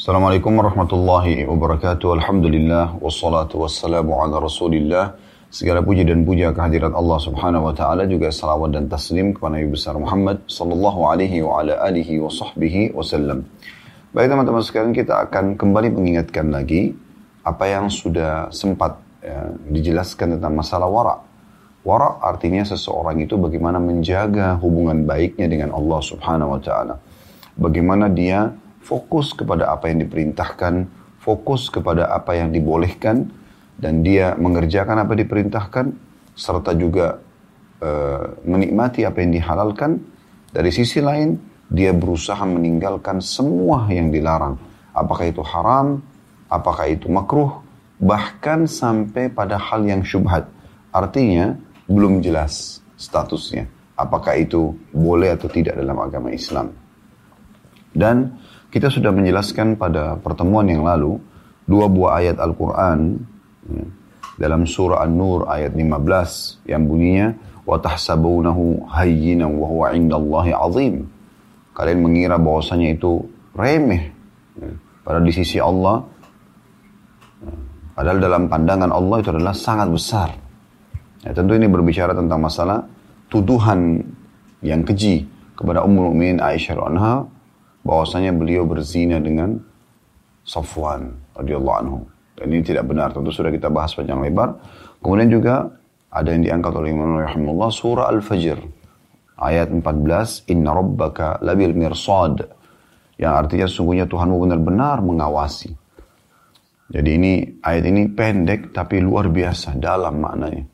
Assalamualaikum warahmatullahi wabarakatuh. Alhamdulillah wassalatu wassalamu ala Rasulillah. Segala puji dan puja kehadirat Allah Subhanahu wa taala juga salawat dan taslim kepada Nabi besar Muhammad sallallahu alaihi wa ala alihi wa sahbihi wasallam. Baik teman-teman sekalian kita akan kembali mengingatkan lagi apa yang sudah sempat ya, dijelaskan tentang masalah wara. Wara artinya seseorang itu bagaimana menjaga hubungan baiknya dengan Allah Subhanahu wa taala. Bagaimana dia fokus kepada apa yang diperintahkan, fokus kepada apa yang dibolehkan, dan dia mengerjakan apa diperintahkan, serta juga uh, menikmati apa yang dihalalkan. Dari sisi lain, dia berusaha meninggalkan semua yang dilarang. Apakah itu haram, apakah itu makruh, bahkan sampai pada hal yang syubhat. Artinya, belum jelas statusnya. Apakah itu boleh atau tidak dalam agama Islam. Dan kita sudah menjelaskan pada pertemuan yang lalu dua buah ayat Al-Qur'an ya, dalam surah An-Nur ayat 15 yang bunyinya wa tahsabunahu hayyinan wa huwa 'indallahi 'azim. Kalian mengira bahwasanya itu remeh pada padahal di sisi Allah ya, padahal dalam pandangan Allah itu adalah sangat besar. Ya, tentu ini berbicara tentang masalah tuduhan yang keji kepada Ummul Mukminin Aisyah anha bahwasanya beliau berzina dengan Safwan radhiyallahu anhu. Dan ini tidak benar, tentu sudah kita bahas panjang lebar. Kemudian juga ada yang diangkat oleh Imam Rahimullah surah Al-Fajr ayat 14 Inna rabbaka labil mirsad yang artinya sungguhnya Tuhanmu benar-benar mengawasi. Jadi ini ayat ini pendek tapi luar biasa dalam maknanya.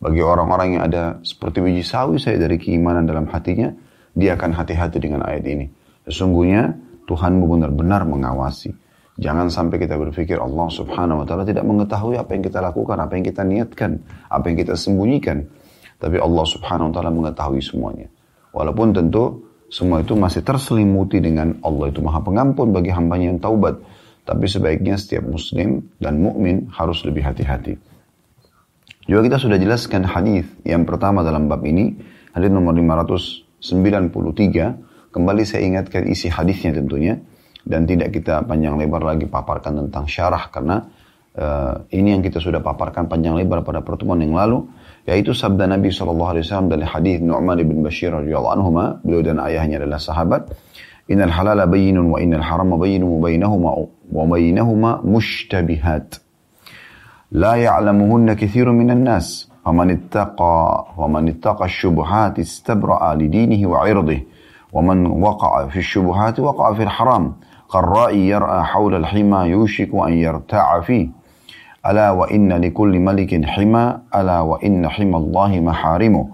Bagi orang-orang yang ada seperti biji sawi saya dari keimanan dalam hatinya, dia akan hati-hati dengan ayat ini. Sesungguhnya Tuhanmu benar-benar mengawasi. Jangan sampai kita berpikir Allah subhanahu wa ta'ala tidak mengetahui apa yang kita lakukan, apa yang kita niatkan, apa yang kita sembunyikan. Tapi Allah subhanahu wa ta'ala mengetahui semuanya. Walaupun tentu semua itu masih terselimuti dengan Allah itu maha pengampun bagi hambanya yang taubat. Tapi sebaiknya setiap muslim dan mukmin harus lebih hati-hati. Juga kita sudah jelaskan hadis yang pertama dalam bab ini, hadis nomor 593 Kembali saya ingatkan isi hadisnya tentunya. Dan tidak kita panjang lebar lagi paparkan tentang syarah karena uh, ini yang kita sudah paparkan panjang lebar pada pertemuan yang lalu yaitu sabda Nabi SAW dari hadis Nu'man bin Bashir radhiyallahu anhu beliau dan ayahnya adalah sahabat. Innal halala bayyinun wa innal harama bayyinun bainahuma wa bainahuma mushtabihat. La ya'lamuhunna katsirun minan nas. Faman ittaqa faman ittaqa asy-syubuhat istabra'a li dinihi wa 'irdihi ومن وقع في الشبهات وقع في الحرام كالرائي يرأى حول الحمى يوشك أن يرتاع فيه ألا وإن لكل ملك حمى ألا وإن حمى الله محارمه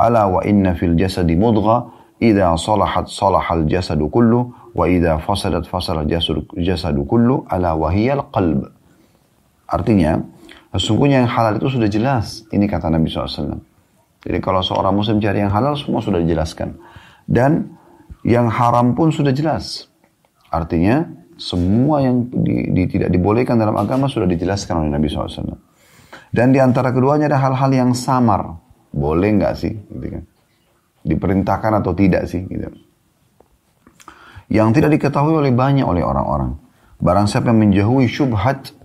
ألا وإن في الجسد مضغة إذا صلحت صلح الجسد كله وإذا فسدت فسد الجسد, الجسد كله ألا وهي القلب Artinya, sesungguhnya yang halal itu sudah jelas. Ini kata Nabi SAW. Jadi kalau seorang muslim cari yang halal, semua sudah dijelaskan. Dan yang haram pun sudah jelas. Artinya semua yang di, di, tidak dibolehkan dalam agama sudah dijelaskan oleh Nabi SAW. Dan di antara keduanya ada hal-hal yang samar. Boleh nggak sih? Gitu kan. Diperintahkan atau tidak sih? Gitu. Yang tidak diketahui oleh banyak oleh orang-orang. Barang siapa yang menjauhi syubhat,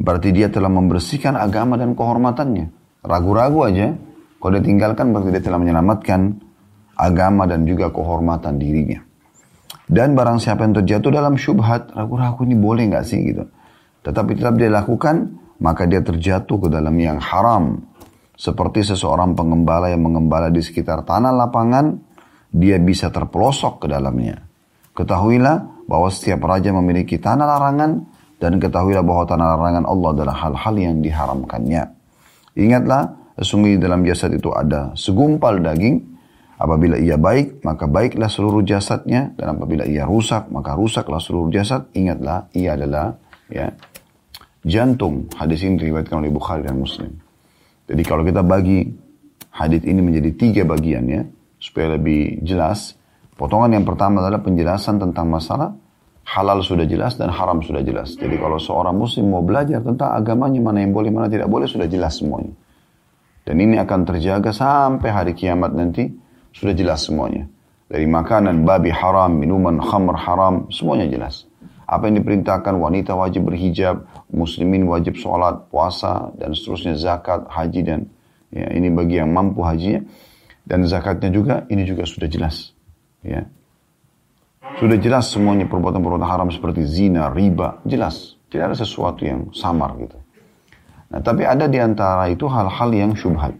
berarti dia telah membersihkan agama dan kehormatannya. Ragu-ragu aja, kalau dia tinggalkan berarti dia telah menyelamatkan agama dan juga kehormatan dirinya. Dan barang siapa yang terjatuh dalam syubhat, ragu-ragu ini boleh nggak sih gitu. Tetapi tetap dia lakukan, maka dia terjatuh ke dalam yang haram. Seperti seseorang pengembala yang mengembala di sekitar tanah lapangan, dia bisa terpelosok ke dalamnya. Ketahuilah bahwa setiap raja memiliki tanah larangan, dan ketahuilah bahwa tanah larangan Allah adalah hal-hal yang diharamkannya. Ingatlah, sesungguhnya dalam jasad itu ada segumpal daging, Apabila ia baik, maka baiklah seluruh jasadnya. Dan apabila ia rusak, maka rusaklah seluruh jasad. Ingatlah, ia adalah ya jantung. Hadis ini diriwayatkan oleh Bukhari dan Muslim. Jadi kalau kita bagi hadis ini menjadi tiga bagian ya, supaya lebih jelas. Potongan yang pertama adalah penjelasan tentang masalah halal sudah jelas dan haram sudah jelas. Jadi kalau seorang muslim mau belajar tentang agamanya mana yang boleh mana tidak boleh sudah jelas semuanya. Dan ini akan terjaga sampai hari kiamat nanti sudah jelas semuanya. Dari makanan babi haram, minuman khamr haram, semuanya jelas. Apa yang diperintahkan wanita wajib berhijab, muslimin wajib sholat, puasa, dan seterusnya zakat, haji dan ya, ini bagi yang mampu hajinya dan zakatnya juga ini juga sudah jelas. Ya. Sudah jelas semuanya perbuatan-perbuatan haram seperti zina, riba, jelas. Tidak ada sesuatu yang samar gitu. Nah, tapi ada di antara itu hal-hal yang syubhat.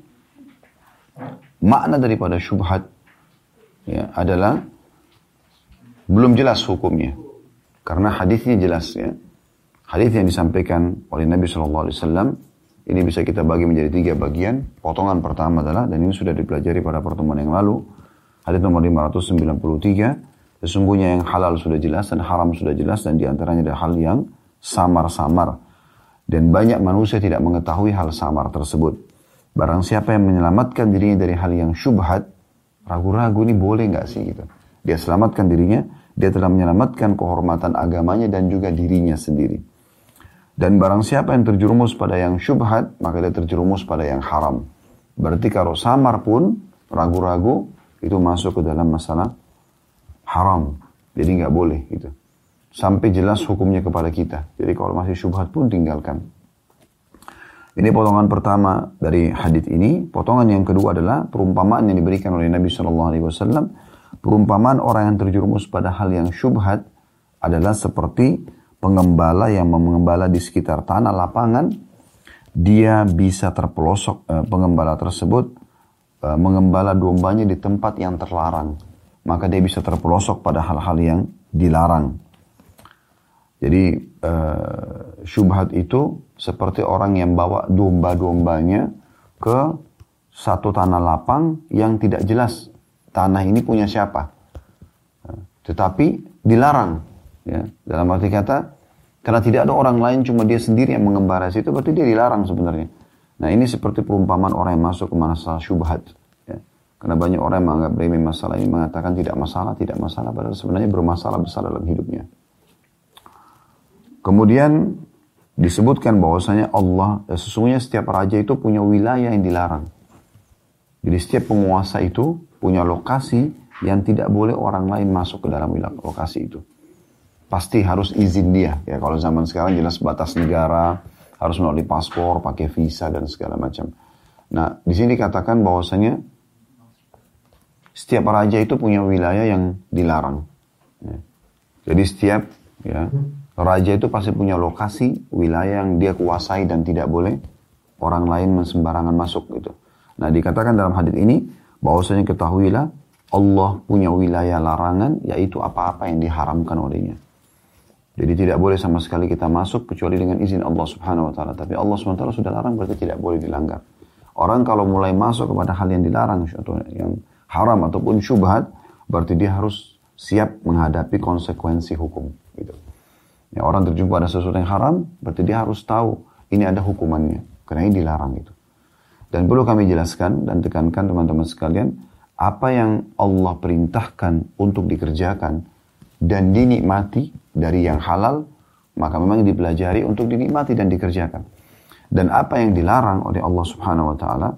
Makna daripada syubhat ya, adalah belum jelas hukumnya. Karena hadisnya jelas ya. Hadis yang disampaikan oleh Nabi Shallallahu Alaihi Wasallam ini bisa kita bagi menjadi tiga bagian. Potongan pertama adalah dan ini sudah dipelajari pada pertemuan yang lalu. Hadis nomor 593. Sesungguhnya yang halal sudah jelas dan haram sudah jelas dan di antaranya ada hal yang samar-samar. Dan banyak manusia tidak mengetahui hal samar tersebut. Barang siapa yang menyelamatkan dirinya dari hal yang syubhat, ragu-ragu ini boleh nggak sih gitu. Dia selamatkan dirinya dia telah menyelamatkan kehormatan agamanya dan juga dirinya sendiri. Dan barang siapa yang terjerumus pada yang syubhat, maka dia terjerumus pada yang haram. Berarti kalau samar pun, ragu-ragu, itu masuk ke dalam masalah haram. Jadi nggak boleh gitu. Sampai jelas hukumnya kepada kita. Jadi kalau masih syubhat pun tinggalkan. Ini potongan pertama dari hadis ini. Potongan yang kedua adalah perumpamaan yang diberikan oleh Nabi Shallallahu Alaihi Wasallam Perumpamaan orang yang terjerumus pada hal yang syubhat adalah seperti pengembala yang mengembala di sekitar tanah lapangan, dia bisa terpelosok eh, pengembala tersebut eh, mengembala dombanya di tempat yang terlarang, maka dia bisa terpelosok pada hal-hal yang dilarang. Jadi eh, syubhat itu seperti orang yang bawa domba-dombanya ke satu tanah lapang yang tidak jelas tanah ini punya siapa. Tetapi dilarang. Ya. Dalam arti kata, karena tidak ada orang lain, cuma dia sendiri yang mengembara situ, berarti dia dilarang sebenarnya. Nah ini seperti perumpamaan orang yang masuk ke masalah syubhat. Ya. Karena banyak orang yang menganggap remeh masalah ini, mengatakan tidak masalah, tidak masalah, padahal sebenarnya bermasalah besar dalam hidupnya. Kemudian disebutkan bahwasanya Allah, ya sesungguhnya setiap raja itu punya wilayah yang dilarang. Jadi setiap penguasa itu punya lokasi yang tidak boleh orang lain masuk ke dalam lokasi itu. Pasti harus izin dia. Ya kalau zaman sekarang jelas batas negara, harus melalui paspor, pakai visa dan segala macam. Nah, di sini dikatakan bahwasanya setiap raja itu punya wilayah yang dilarang. Ya. Jadi setiap ya raja itu pasti punya lokasi, wilayah yang dia kuasai dan tidak boleh orang lain sembarangan masuk gitu. Nah, dikatakan dalam hadis ini bahwasanya ketahuilah Allah punya wilayah larangan yaitu apa-apa yang diharamkan olehnya. Jadi tidak boleh sama sekali kita masuk kecuali dengan izin Allah Subhanahu wa taala. Tapi Allah Subhanahu wa taala sudah larang berarti tidak boleh dilanggar. Orang kalau mulai masuk kepada hal yang dilarang yang haram ataupun syubhat berarti dia harus siap menghadapi konsekuensi hukum gitu. Ya, orang terjumpa pada sesuatu yang haram berarti dia harus tahu ini ada hukumannya karena ini dilarang itu. Dan perlu kami jelaskan dan tekankan teman-teman sekalian, apa yang Allah perintahkan untuk dikerjakan dan dinikmati dari yang halal, maka memang dipelajari untuk dinikmati dan dikerjakan. Dan apa yang dilarang oleh Allah Subhanahu wa taala,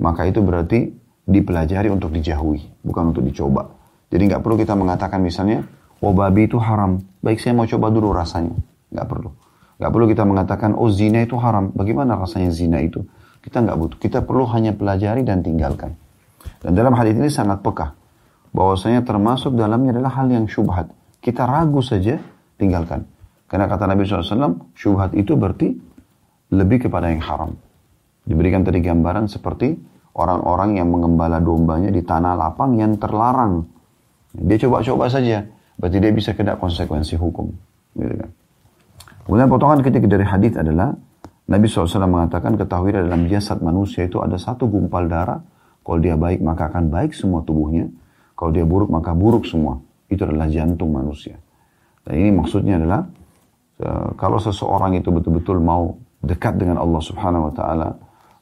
maka itu berarti dipelajari untuk dijauhi, bukan untuk dicoba. Jadi nggak perlu kita mengatakan misalnya, oh babi itu haram, baik saya mau coba dulu rasanya. Nggak perlu. Nggak perlu kita mengatakan, oh zina itu haram, bagaimana rasanya zina itu? Kita nggak butuh. Kita perlu hanya pelajari dan tinggalkan. Dan dalam hadis ini sangat peka. Bahwasanya termasuk dalamnya adalah hal yang syubhat. Kita ragu saja, tinggalkan. Karena kata Nabi SAW, syubhat itu berarti lebih kepada yang haram. Diberikan tadi gambaran seperti orang-orang yang mengembala dombanya di tanah lapang yang terlarang. Dia coba-coba saja, berarti dia bisa kena konsekuensi hukum. Gitu kan. Kemudian potongan ketiga dari hadis adalah Nabi SAW mengatakan ketahui dalam jasad manusia itu ada satu gumpal darah. Kalau dia baik maka akan baik semua tubuhnya. Kalau dia buruk maka buruk semua. Itu adalah jantung manusia. Dan ini maksudnya adalah eh, kalau seseorang itu betul-betul mau dekat dengan Allah Subhanahu wa taala,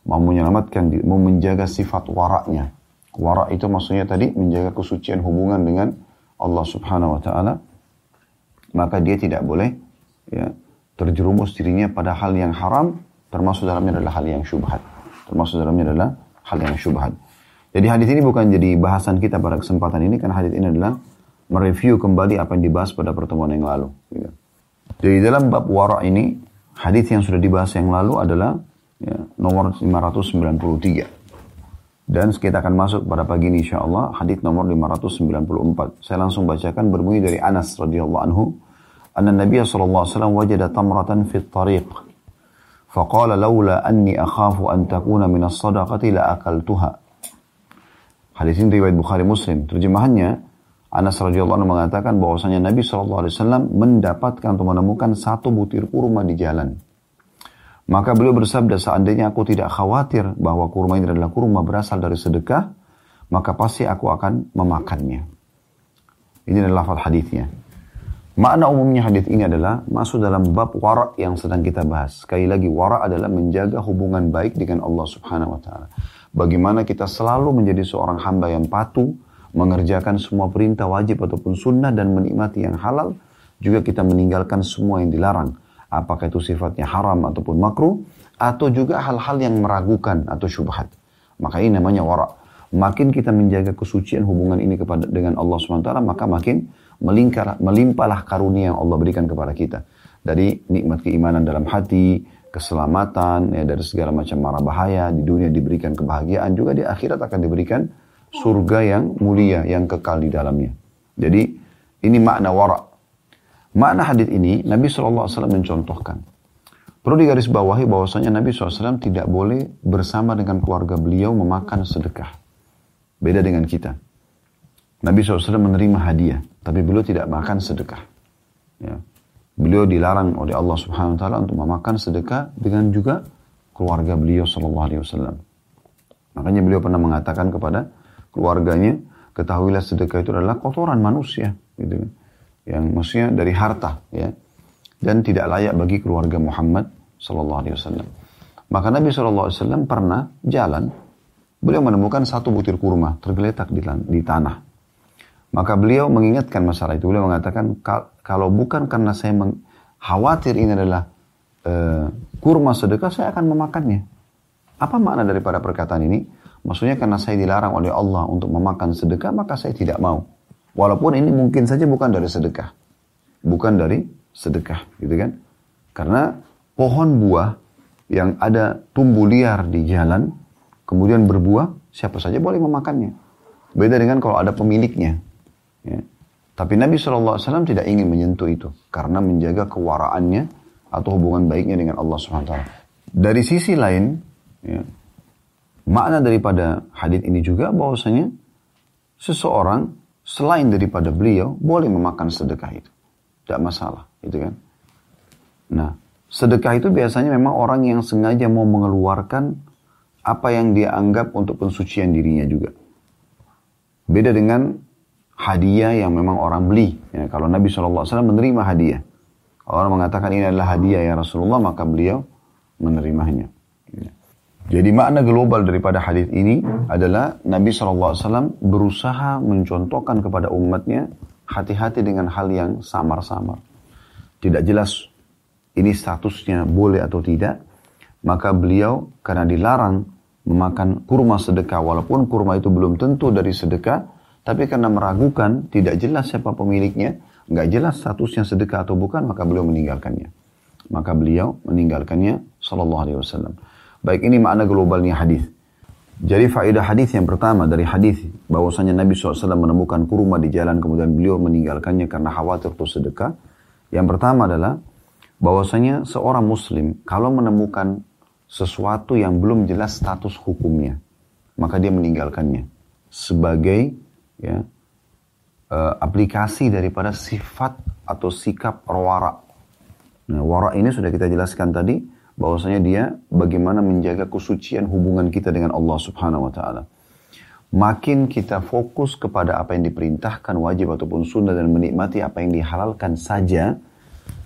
mau menyelamatkan mau menjaga sifat waraknya. Warak itu maksudnya tadi menjaga kesucian hubungan dengan Allah Subhanahu wa taala, maka dia tidak boleh ya terjerumus dirinya pada hal yang haram, termasuk dalamnya adalah hal yang syubhat. Termasuk dalamnya adalah hal yang syubhat. Jadi hadis ini bukan jadi bahasan kita pada kesempatan ini, karena hadis ini adalah mereview kembali apa yang dibahas pada pertemuan yang lalu. Gitu. Jadi dalam bab wara ini, hadis yang sudah dibahas yang lalu adalah ya, nomor 593. Dan kita akan masuk pada pagi ini insya Allah hadis nomor 594. Saya langsung bacakan berbunyi dari Anas radhiyallahu anhu. Anna Nabi sallallahu alaihi wasallam wajada tamratan fi tariq. Anni akhafu an takuna min as-sadaqati la akaltuha. Hadis ini riwayat Bukhari Muslim. Terjemahannya Anas radhiyallahu anhu mengatakan bahwasanya Nabi sallallahu alaihi mendapatkan atau menemukan satu butir kurma di jalan. Maka beliau bersabda, seandainya aku tidak khawatir bahwa kurma ini adalah kurma berasal dari sedekah, maka pasti aku akan memakannya. Ini adalah lafaz hadisnya. Makna umumnya hadis ini adalah masuk dalam bab wara yang sedang kita bahas. Sekali lagi wara adalah menjaga hubungan baik dengan Allah Subhanahu wa taala. Bagaimana kita selalu menjadi seorang hamba yang patuh, mengerjakan semua perintah wajib ataupun sunnah dan menikmati yang halal, juga kita meninggalkan semua yang dilarang apakah itu sifatnya haram ataupun makruh, atau juga hal-hal yang meragukan atau syubhat. Maka ini namanya wara. Makin kita menjaga kesucian hubungan ini kepada dengan Allah SWT, maka makin melingkar, melimpahlah karunia yang Allah berikan kepada kita. Dari nikmat keimanan dalam hati, keselamatan, ya, dari segala macam mara bahaya, di dunia diberikan kebahagiaan, juga di akhirat akan diberikan surga yang mulia, yang kekal di dalamnya. Jadi ini makna wara. Makna hadis ini Nabi SAW mencontohkan. Perlu digarisbawahi bahwasanya Nabi SAW tidak boleh bersama dengan keluarga beliau memakan sedekah. Beda dengan kita. Nabi SAW menerima hadiah, tapi beliau tidak makan sedekah. Ya. Beliau dilarang oleh Allah Subhanahu Wa Taala untuk memakan sedekah dengan juga keluarga beliau Sallallahu Alaihi Wasallam. Makanya beliau pernah mengatakan kepada keluarganya, ketahuilah sedekah itu adalah kotoran manusia. Gitu kan yang maksudnya dari harta ya dan tidak layak bagi keluarga Muhammad Sallallahu Alaihi Wasallam. Maka Nabi Sallallahu Alaihi Wasallam pernah jalan, beliau menemukan satu butir kurma tergeletak di, di tanah. Maka beliau mengingatkan masalah itu. Beliau mengatakan kalau bukan karena saya khawatir ini adalah uh, kurma sedekah, saya akan memakannya. Apa makna daripada perkataan ini? Maksudnya karena saya dilarang oleh Allah untuk memakan sedekah, maka saya tidak mau. Walaupun ini mungkin saja bukan dari sedekah. Bukan dari sedekah, gitu kan? Karena pohon buah yang ada tumbuh liar di jalan, kemudian berbuah, siapa saja boleh memakannya. Beda dengan kalau ada pemiliknya. Ya. Tapi Nabi SAW tidak ingin menyentuh itu. Karena menjaga kewaraannya atau hubungan baiknya dengan Allah SWT. Dari sisi lain, ya, makna daripada hadis ini juga bahwasanya seseorang selain daripada beliau boleh memakan sedekah itu. Tidak masalah, itu kan. Nah, sedekah itu biasanya memang orang yang sengaja mau mengeluarkan apa yang dia anggap untuk pensucian dirinya juga. Beda dengan hadiah yang memang orang beli. Ya, kalau Nabi SAW menerima hadiah. Orang mengatakan ini adalah hadiah ya Rasulullah, maka beliau menerimanya. Jadi makna global daripada hadis ini adalah Nabi SAW berusaha mencontohkan kepada umatnya hati-hati dengan hal yang samar-samar. Tidak jelas ini statusnya boleh atau tidak. Maka beliau karena dilarang memakan kurma sedekah walaupun kurma itu belum tentu dari sedekah. Tapi karena meragukan tidak jelas siapa pemiliknya. nggak jelas statusnya sedekah atau bukan maka beliau meninggalkannya. Maka beliau meninggalkannya Sallallahu Alaihi Wasallam. Baik ini makna globalnya hadis. Jadi faedah hadis yang pertama dari hadis bahwasanya Nabi SAW menemukan kurma di jalan kemudian beliau meninggalkannya karena khawatir itu sedekah. Yang pertama adalah bahwasanya seorang muslim kalau menemukan sesuatu yang belum jelas status hukumnya maka dia meninggalkannya sebagai ya, uh, aplikasi daripada sifat atau sikap wara. Nah, wara ini sudah kita jelaskan tadi bahwasanya dia bagaimana menjaga kesucian hubungan kita dengan Allah Subhanahu wa taala. Makin kita fokus kepada apa yang diperintahkan wajib ataupun sunnah dan menikmati apa yang dihalalkan saja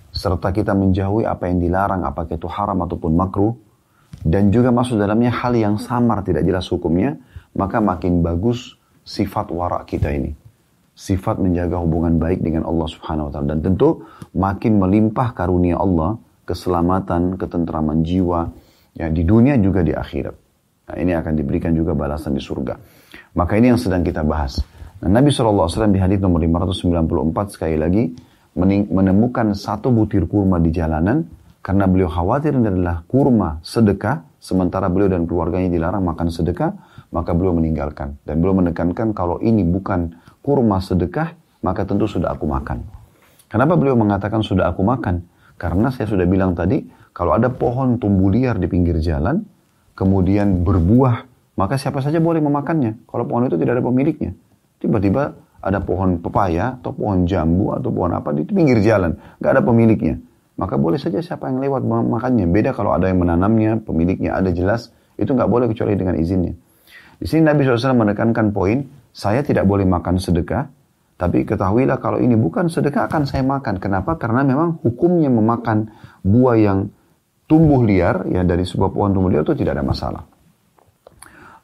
serta kita menjauhi apa yang dilarang apakah itu haram ataupun makruh dan juga masuk dalamnya hal yang samar tidak jelas hukumnya maka makin bagus sifat warak kita ini sifat menjaga hubungan baik dengan Allah Subhanahu wa taala dan tentu makin melimpah karunia Allah keselamatan, ketentraman jiwa, ya di dunia juga di akhirat. Nah, ini akan diberikan juga balasan di surga. Maka ini yang sedang kita bahas. Nah, Nabi SAW di hadis nomor 594 sekali lagi menemukan satu butir kurma di jalanan karena beliau khawatir adalah kurma sedekah sementara beliau dan keluarganya dilarang makan sedekah maka beliau meninggalkan dan beliau menekankan kalau ini bukan kurma sedekah maka tentu sudah aku makan. Kenapa beliau mengatakan sudah aku makan? Karena saya sudah bilang tadi kalau ada pohon tumbuh liar di pinggir jalan kemudian berbuah maka siapa saja boleh memakannya kalau pohon itu tidak ada pemiliknya. Tiba-tiba ada pohon pepaya atau pohon jambu atau pohon apa di pinggir jalan, nggak ada pemiliknya. Maka boleh saja siapa yang lewat makannya. Beda kalau ada yang menanamnya, pemiliknya ada jelas, itu nggak boleh kecuali dengan izinnya. Di sini Nabi SAW menekankan poin, saya tidak boleh makan sedekah, tapi ketahuilah kalau ini bukan sedekah akan saya makan. Kenapa? Karena memang hukumnya memakan buah yang tumbuh liar, ya dari sebuah pohon tumbuh liar itu tidak ada masalah.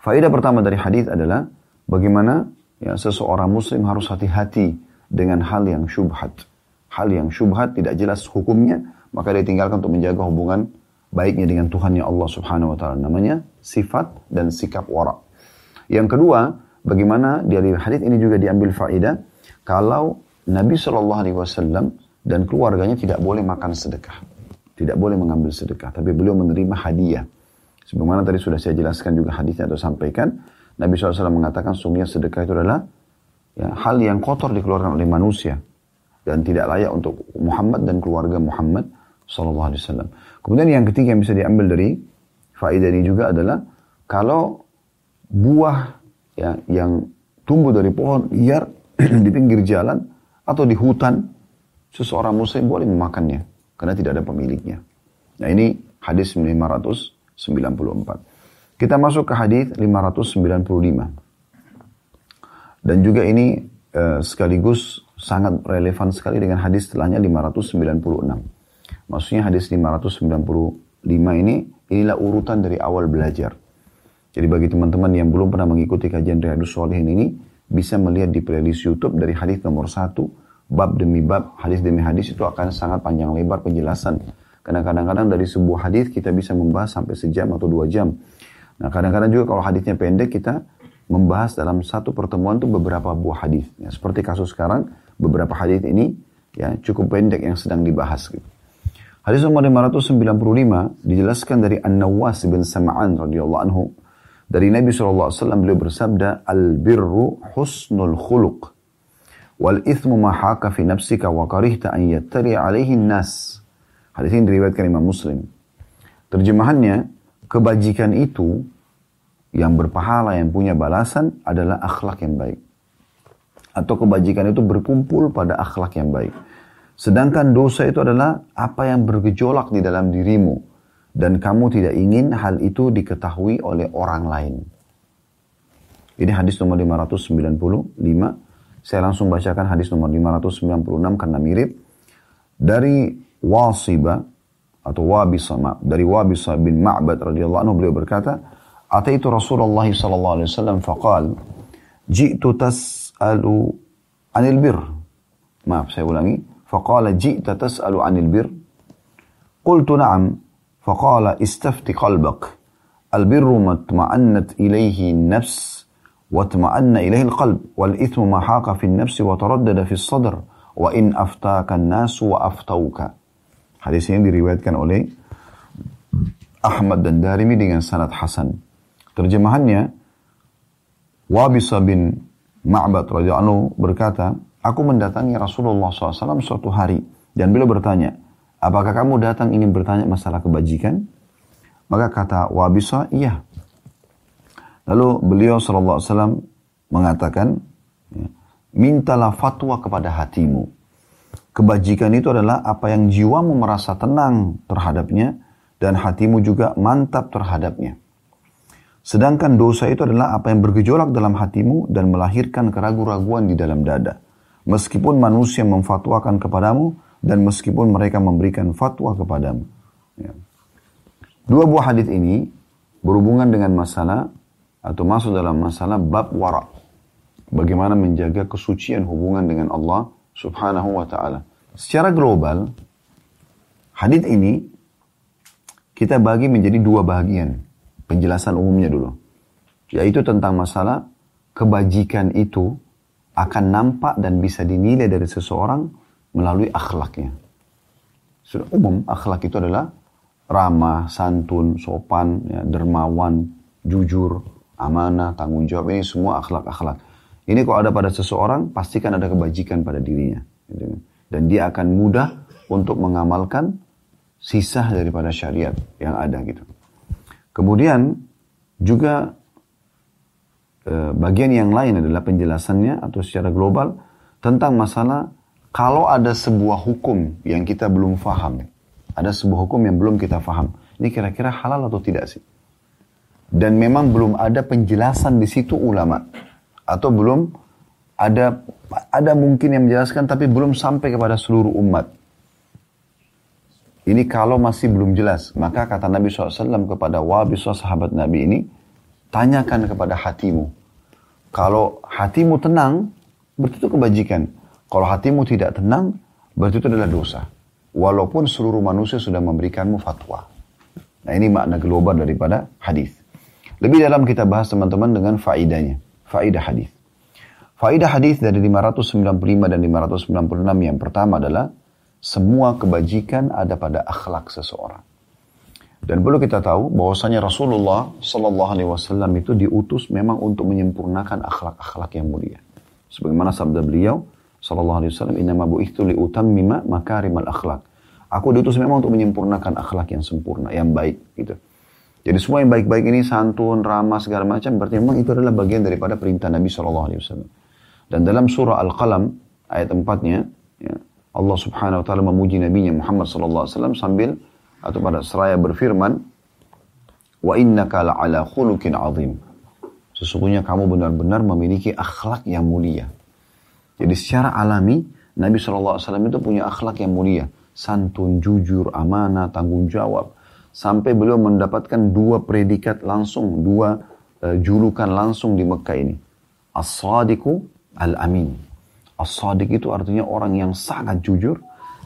Faedah pertama dari hadis adalah bagaimana Ya, seseorang muslim harus hati-hati dengan hal yang syubhat. Hal yang syubhat tidak jelas hukumnya, maka dia tinggalkan untuk menjaga hubungan baiknya dengan Tuhannya Allah Subhanahu wa taala. Namanya sifat dan sikap wara. Yang kedua, bagaimana dari hadis ini juga diambil faedah kalau Nabi Shallallahu alaihi wasallam dan keluarganya tidak boleh makan sedekah. Tidak boleh mengambil sedekah, tapi beliau menerima hadiah. Sebagaimana tadi sudah saya jelaskan juga hadisnya atau sampaikan, Nabi SAW mengatakan sungguhnya sedekah itu adalah ya, hal yang kotor dikeluarkan oleh manusia dan tidak layak untuk Muhammad dan keluarga Muhammad SAW. Kemudian yang ketiga yang bisa diambil dari faedah ini juga adalah kalau buah ya, yang tumbuh dari pohon liar di pinggir jalan atau di hutan, seseorang muslim boleh memakannya karena tidak ada pemiliknya. Nah ini hadis 594. Kita masuk ke hadis 595. Dan juga ini eh, sekaligus sangat relevan sekali dengan hadis setelahnya 596. Maksudnya hadis 595 ini inilah urutan dari awal belajar. Jadi bagi teman-teman yang belum pernah mengikuti kajian Riyadus Solihin ini, bisa melihat di playlist YouTube dari hadis nomor 1, bab demi bab, hadis demi hadis itu akan sangat panjang lebar penjelasan. Karena kadang-kadang dari sebuah hadis kita bisa membahas sampai sejam atau dua jam. Nah kadang-kadang juga kalau hadisnya pendek kita membahas dalam satu pertemuan itu beberapa buah hadis. Ya, seperti kasus sekarang beberapa hadis ini ya cukup pendek yang sedang dibahas. Gitu. Hadis nomor 595 dijelaskan dari An-Nawas bin Sam'an radhiyallahu anhu dari Nabi SAW beliau bersabda al-birru husnul khuluq wal ithmu ma haka fi nafsika wa karihta an yattari alaihi nas. Hadis ini diriwayatkan Imam Muslim. Terjemahannya kebajikan itu yang berpahala, yang punya balasan adalah akhlak yang baik. Atau kebajikan itu berkumpul pada akhlak yang baik. Sedangkan dosa itu adalah apa yang bergejolak di dalam dirimu. Dan kamu tidak ingin hal itu diketahui oleh orang lain. Ini hadis nomor 595. Saya langsung bacakan hadis nomor 596 karena mirip. Dari Wasibah atau Wabisa dari Wabisa bin Ma'bad radhiyallahu anhu beliau berkata ataitu Rasulullah sallallahu alaihi wasallam faqal ji'tu tas'alu 'anil bir maaf saya ulangi faqala ji'ta tas'alu 'anil bir qultu na'am فقال istafti قلبك البر ما اطمأنت إليه النفس واطمأن إليه القلب والإثم ما حاق في النفس وتردد في الصدر وإن أفتاك الناس وأفتوك حديث ini diriwayatkan oleh Ahmad dan Darimi dengan sanad Hasan. Terjemahannya, Wabisa bin Ma'bad radhiyallahu berkata, aku mendatangi Rasulullah SAW suatu hari dan beliau bertanya, apakah kamu datang ingin bertanya masalah kebajikan? Maka kata Wabisa, iya. Lalu beliau SAW mengatakan, ya, mintalah fatwa kepada hatimu. Kebajikan itu adalah apa yang jiwamu merasa tenang terhadapnya dan hatimu juga mantap terhadapnya. Sedangkan dosa itu adalah apa yang bergejolak dalam hatimu dan melahirkan keraguan-raguan di dalam dada. Meskipun manusia memfatwakan kepadamu dan meskipun mereka memberikan fatwa kepadamu. Ya. Dua buah hadis ini berhubungan dengan masalah atau masuk dalam masalah bab wara. Bagaimana menjaga kesucian hubungan dengan Allah subhanahu wa ta'ala. Secara global, hadis ini kita bagi menjadi dua bagian. Penjelasan umumnya dulu. Yaitu tentang masalah kebajikan itu akan nampak dan bisa dinilai dari seseorang melalui akhlaknya. Sudah umum, akhlak itu adalah ramah, santun, sopan, ya, dermawan, jujur, amanah, tanggung jawab. Ini semua akhlak-akhlak. Ini kalau ada pada seseorang, pastikan ada kebajikan pada dirinya. Gitu kan. Dan dia akan mudah untuk mengamalkan sisa daripada syariat yang ada gitu. Kemudian juga eh, bagian yang lain adalah penjelasannya atau secara global tentang masalah kalau ada sebuah hukum yang kita belum faham, ada sebuah hukum yang belum kita faham, ini kira-kira halal atau tidak sih? Dan memang belum ada penjelasan di situ ulama atau belum ada ada mungkin yang menjelaskan tapi belum sampai kepada seluruh umat. Ini kalau masih belum jelas, maka kata Nabi SAW kepada wabiswa sahabat Nabi ini, tanyakan kepada hatimu. Kalau hatimu tenang, berarti kebajikan. Kalau hatimu tidak tenang, berarti itu adalah dosa. Walaupun seluruh manusia sudah memberikanmu fatwa. Nah ini makna global daripada hadis. Lebih dalam kita bahas teman-teman dengan faidahnya. Faidah hadis. Faidah hadis dari 595 dan 596 yang pertama adalah semua kebajikan ada pada akhlak seseorang. Dan perlu kita tahu bahwasanya Rasulullah Sallallahu Alaihi Wasallam itu diutus memang untuk menyempurnakan akhlak-akhlak yang mulia. Sebagaimana sabda beliau Sallallahu Alaihi Wasallam, Inna mabu itu mima makarimal akhlak. Aku diutus memang untuk menyempurnakan akhlak yang sempurna, yang baik gitu. Jadi semua yang baik-baik ini santun, ramah segala macam berarti memang itu adalah bagian daripada perintah Nabi Shallallahu Alaihi Wasallam. Dan dalam surah Al-Qalam ayat empatnya, ya, Allah Subhanahu wa taala memuji nabinya Muhammad sallallahu alaihi wasallam sambil atau pada seraya berfirman wa innaka la'ala khuluqin azim. Sesungguhnya kamu benar-benar memiliki akhlak yang mulia. Jadi secara alami Nabi SAW itu punya akhlak yang mulia. Santun, jujur, amanah, tanggung jawab. Sampai beliau mendapatkan dua predikat langsung, dua uh, julukan langsung di Mekah ini. As-sadiku al-amin. As-sadiq itu artinya orang yang sangat jujur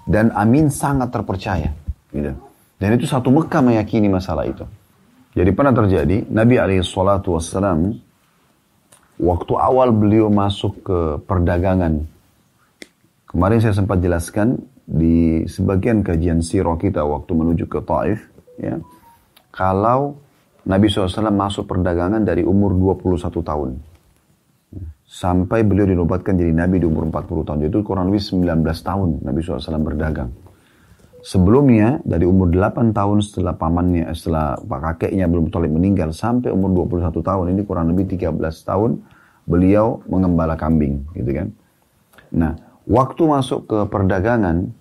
dan amin sangat terpercaya. Gitu. Dan itu satu Mekah meyakini masalah itu. Jadi pernah terjadi Nabi wassalam waktu awal beliau masuk ke perdagangan. Kemarin saya sempat jelaskan di sebagian kajian sirah kita waktu menuju ke Taif. Ya, kalau Nabi SAW masuk perdagangan dari umur 21 tahun sampai beliau dinobatkan jadi nabi di umur 40 tahun. Itu kurang lebih 19 tahun Nabi SAW berdagang. Sebelumnya dari umur 8 tahun setelah pamannya, setelah pak kakeknya belum Talib meninggal sampai umur 21 tahun ini kurang lebih 13 tahun beliau mengembala kambing gitu kan. Nah, waktu masuk ke perdagangan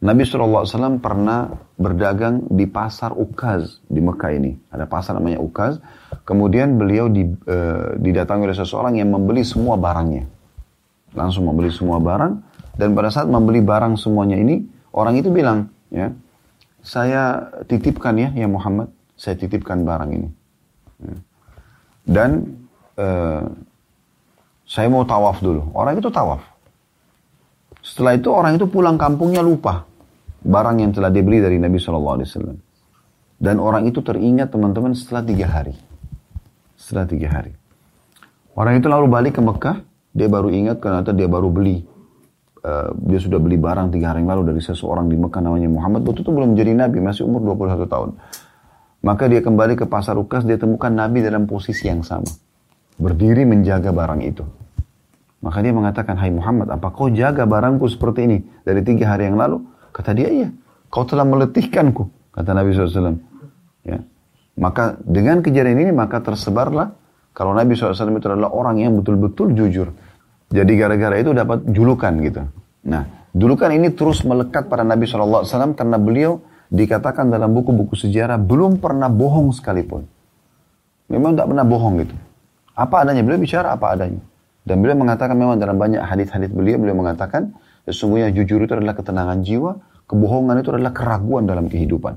Nabi SAW pernah berdagang di pasar Ukaz di Mekah ini. Ada pasar namanya Ukaz. Kemudian beliau di, e, didatangi oleh seseorang yang membeli semua barangnya. Langsung membeli semua barang. Dan pada saat membeli barang semuanya ini, orang itu bilang, ya, saya titipkan ya, ya Muhammad, saya titipkan barang ini. Ya. Dan e, saya mau tawaf dulu. Orang itu tawaf. Setelah itu orang itu pulang kampungnya lupa barang yang telah dibeli dari Nabi Shallallahu Alaihi Wasallam. Dan orang itu teringat teman-teman setelah tiga hari. Setelah tiga hari. Orang itu lalu balik ke Mekah, dia baru ingat karena dia baru beli. Uh, dia sudah beli barang tiga hari yang lalu dari seseorang di Mekah namanya Muhammad. Waktu itu belum jadi Nabi, masih umur 21 tahun. Maka dia kembali ke pasar Ukas, dia temukan Nabi dalam posisi yang sama. Berdiri menjaga barang itu. Maka dia mengatakan, Hai Muhammad, apa kau jaga barangku seperti ini dari tiga hari yang lalu? Kata dia, iya. Kau telah meletihkanku. Kata Nabi SAW. Ya. Maka dengan kejadian ini, maka tersebarlah. Kalau Nabi SAW itu adalah orang yang betul-betul jujur. Jadi gara-gara itu dapat julukan gitu. Nah, julukan ini terus melekat pada Nabi SAW karena beliau dikatakan dalam buku-buku sejarah belum pernah bohong sekalipun. Memang tidak pernah bohong gitu. Apa adanya, beliau bicara apa adanya. Dan beliau mengatakan memang dalam banyak hadis-hadis beliau, beliau mengatakan Sesungguhnya jujur itu adalah ketenangan jiwa, kebohongan itu adalah keraguan dalam kehidupan.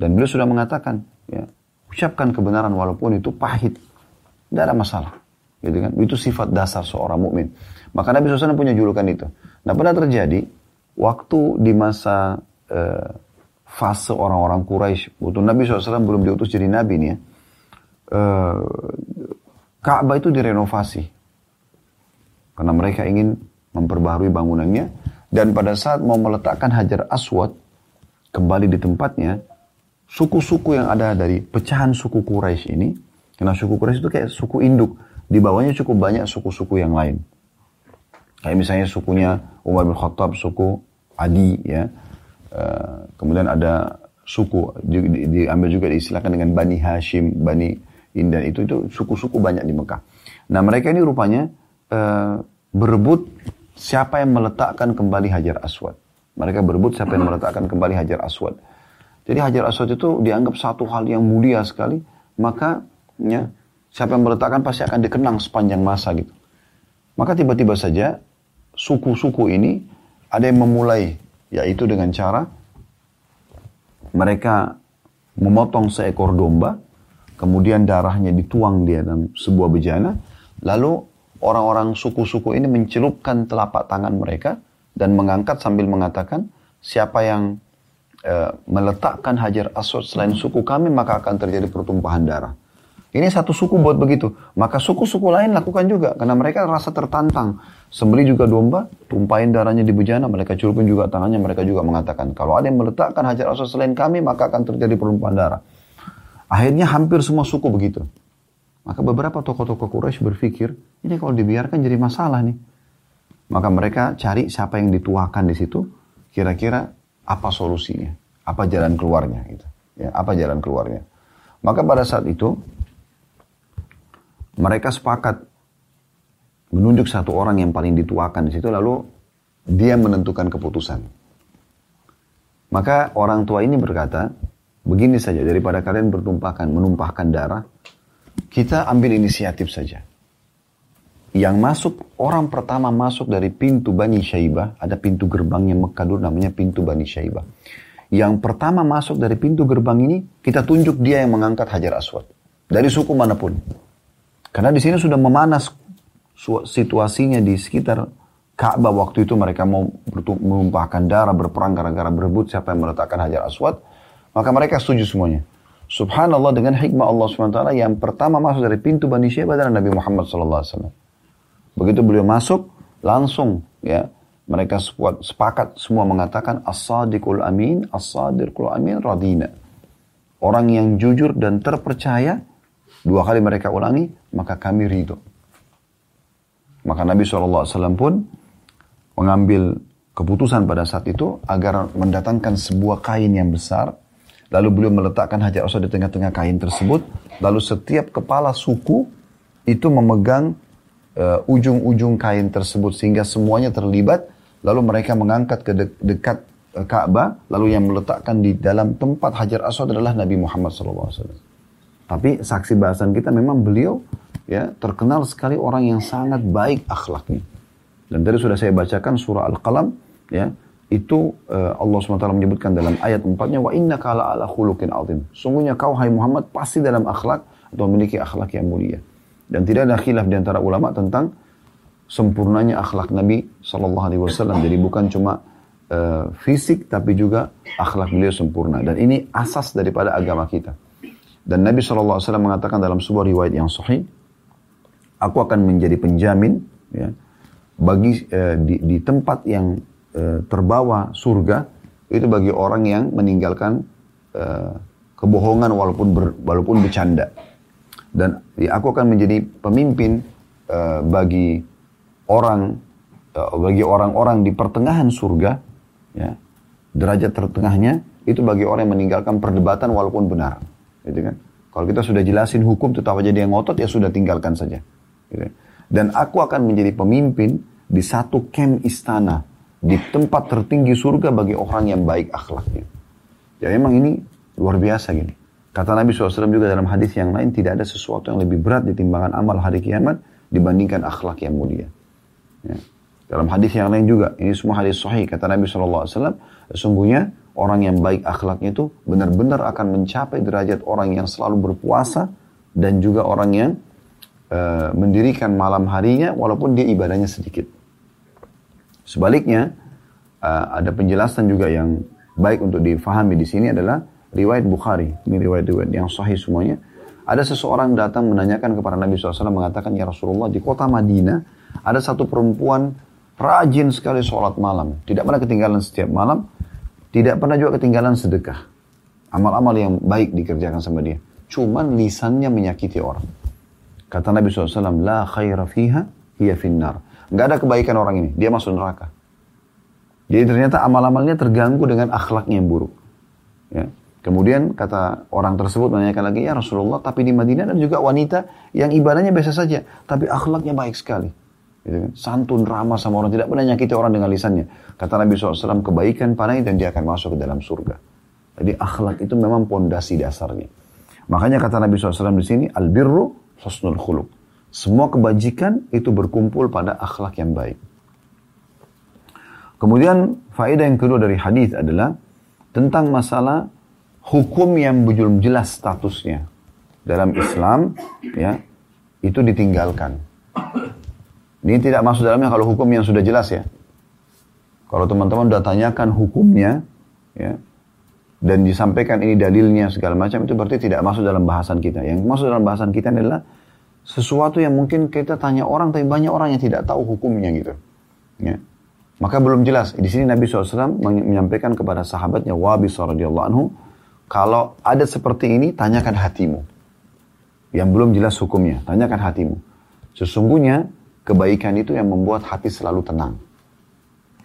Dan beliau sudah mengatakan, ya, ucapkan kebenaran walaupun itu pahit. Tidak ada masalah. Gitu kan? Itu sifat dasar seorang mukmin. Maka Nabi SAW punya julukan itu. Nah pernah terjadi, waktu di masa eh, fase orang-orang Quraisy, waktu Nabi SAW belum diutus jadi Nabi nih ya, eh, Ka'bah itu direnovasi Karena mereka ingin memperbaharui bangunannya. Dan pada saat mau meletakkan Hajar Aswad kembali di tempatnya, suku-suku yang ada dari pecahan suku Quraisy ini, karena suku Quraisy itu kayak suku induk, di bawahnya cukup banyak suku-suku yang lain. Kayak misalnya sukunya Umar bin Khattab, suku Adi, ya. Uh, kemudian ada suku di, di, diambil juga diistilahkan dengan Bani Hashim, Bani Indan itu itu suku-suku banyak di Mekah. Nah mereka ini rupanya uh, berebut siapa yang meletakkan kembali Hajar Aswad. Mereka berebut siapa yang meletakkan kembali Hajar Aswad. Jadi Hajar Aswad itu dianggap satu hal yang mulia sekali, maka ya, siapa yang meletakkan pasti akan dikenang sepanjang masa gitu. Maka tiba-tiba saja suku-suku ini ada yang memulai, yaitu dengan cara mereka memotong seekor domba, kemudian darahnya dituang di dalam sebuah bejana, lalu orang-orang suku-suku ini mencelupkan telapak tangan mereka dan mengangkat sambil mengatakan, siapa yang Eh, meletakkan hajar aswad selain suku kami maka akan terjadi pertumpahan darah. Ini satu suku buat begitu. Maka suku-suku lain lakukan juga. Karena mereka rasa tertantang. Sembeli juga domba, tumpahin darahnya di bejana. Mereka curupin juga tangannya. Mereka juga mengatakan, kalau ada yang meletakkan hajar aswad selain kami, maka akan terjadi pertumpahan darah. Akhirnya hampir semua suku begitu. Maka beberapa tokoh-tokoh Quraisy berpikir, ini kalau dibiarkan jadi masalah nih. Maka mereka cari siapa yang dituakan di situ. Kira-kira apa solusinya, apa jalan keluarnya gitu. Ya, apa jalan keluarnya. Maka pada saat itu mereka sepakat menunjuk satu orang yang paling dituakan di situ lalu dia menentukan keputusan. Maka orang tua ini berkata, begini saja daripada kalian bertumpahkan, menumpahkan darah, kita ambil inisiatif saja. Yang masuk, orang pertama masuk dari pintu Bani Syaibah, ada pintu gerbangnya Mekah dulu namanya pintu Bani Syaibah. Yang pertama masuk dari pintu gerbang ini, kita tunjuk dia yang mengangkat Hajar Aswad. Dari suku mana pun. Karena di sini sudah memanas situasinya di sekitar Ka'bah waktu itu mereka mau menumpahkan darah, berperang gara-gara berebut siapa yang meletakkan Hajar Aswad. Maka mereka setuju semuanya. Subhanallah dengan hikmah Allah SWT yang pertama masuk dari pintu Bani Syaibah adalah Nabi Muhammad SAW. Begitu beliau masuk, langsung ya mereka sepakat semua mengatakan as-sadiqul amin, as-sadiqul amin radina. Orang yang jujur dan terpercaya, dua kali mereka ulangi, maka kami ridho. Maka Nabi SAW pun mengambil keputusan pada saat itu agar mendatangkan sebuah kain yang besar. Lalu beliau meletakkan hajar aswad di tengah-tengah kain tersebut. Lalu setiap kepala suku itu memegang uh, ujung-ujung kain tersebut sehingga semuanya terlibat lalu mereka mengangkat ke de dekat uh, Ka'bah lalu yang meletakkan di dalam tempat Hajar Aswad adalah Nabi Muhammad SAW. Tapi saksi bahasan kita memang beliau ya terkenal sekali orang yang sangat baik akhlaknya. Dan tadi sudah saya bacakan surah Al-Qalam ya itu uh, Allah SWT menyebutkan dalam ayat empatnya wa inna kala ala khuluqin azim. Sungguhnya kau hai Muhammad pasti dalam akhlak atau memiliki akhlak yang mulia. Dan tidak ada khilaf di antara ulama tentang sempurnanya akhlak Nabi Shallallahu Alaihi Wasallam. Jadi bukan cuma uh, fisik, tapi juga akhlak beliau sempurna. Dan ini asas daripada agama kita. Dan Nabi Wasallam mengatakan dalam sebuah riwayat yang sahih, aku akan menjadi penjamin ya, bagi uh, di, di tempat yang uh, terbawa surga itu bagi orang yang meninggalkan uh, kebohongan walaupun ber, walaupun bercanda. Dan ya, aku akan menjadi pemimpin uh, bagi orang uh, bagi orang-orang di pertengahan surga ya derajat tertengahnya itu bagi orang yang meninggalkan perdebatan walaupun benar gitu kan kalau kita sudah jelasin hukum tetap aja dia ngotot ya sudah tinggalkan saja gitu. Kan. dan aku akan menjadi pemimpin di satu kem istana di tempat tertinggi surga bagi orang yang baik akhlaknya ya memang ini luar biasa gini Kata Nabi SAW juga dalam hadis yang lain, tidak ada sesuatu yang lebih berat di timbangan amal hari kiamat dibandingkan akhlak yang mulia. Ya. Dalam hadis yang lain juga, ini semua hadis sahih, kata Nabi SAW, sesungguhnya orang yang baik akhlaknya itu benar-benar akan mencapai derajat orang yang selalu berpuasa dan juga orang yang uh, mendirikan malam harinya walaupun dia ibadahnya sedikit. Sebaliknya, uh, ada penjelasan juga yang baik untuk difahami di sini adalah riwayat Bukhari, ini riwayat-riwayat yang sahih semuanya. Ada seseorang datang menanyakan kepada Nabi SAW mengatakan, Ya Rasulullah, di kota Madinah Ada satu perempuan rajin sekali sholat malam. Tidak pernah ketinggalan setiap malam. Tidak pernah juga ketinggalan sedekah. Amal-amal yang baik dikerjakan sama dia. Cuman lisannya menyakiti orang. Kata Nabi SAW, La khaira fiha hiya finnar. Gak ada kebaikan orang ini. Dia masuk neraka. Jadi ternyata amal-amalnya terganggu dengan akhlaknya yang buruk. Ya. Kemudian kata orang tersebut menanyakan lagi, ya Rasulullah, tapi di Madinah ada juga wanita yang ibadahnya biasa saja, tapi akhlaknya baik sekali. Gitu kan? Santun, ramah sama orang, tidak pernah nyakiti orang dengan lisannya. Kata Nabi SAW, kebaikan panai dan dia akan masuk ke dalam surga. Jadi akhlak itu memang pondasi dasarnya. Makanya kata Nabi SAW di sini, albirru husnul khuluk. Semua kebajikan itu berkumpul pada akhlak yang baik. Kemudian faedah yang kedua dari hadis adalah tentang masalah hukum yang belum jelas statusnya dalam Islam ya itu ditinggalkan. Ini tidak masuk dalamnya kalau hukum yang sudah jelas ya. Kalau teman-teman sudah tanyakan hukumnya ya dan disampaikan ini dalilnya segala macam itu berarti tidak masuk dalam bahasan kita. Yang masuk dalam bahasan kita adalah sesuatu yang mungkin kita tanya orang tapi banyak orang yang tidak tahu hukumnya gitu. Ya. Maka belum jelas. Di sini Nabi SAW menyampaikan kepada sahabatnya Wabis radhiyallahu anhu kalau ada seperti ini, tanyakan hatimu. Yang belum jelas hukumnya, tanyakan hatimu. Sesungguhnya kebaikan itu yang membuat hati selalu tenang.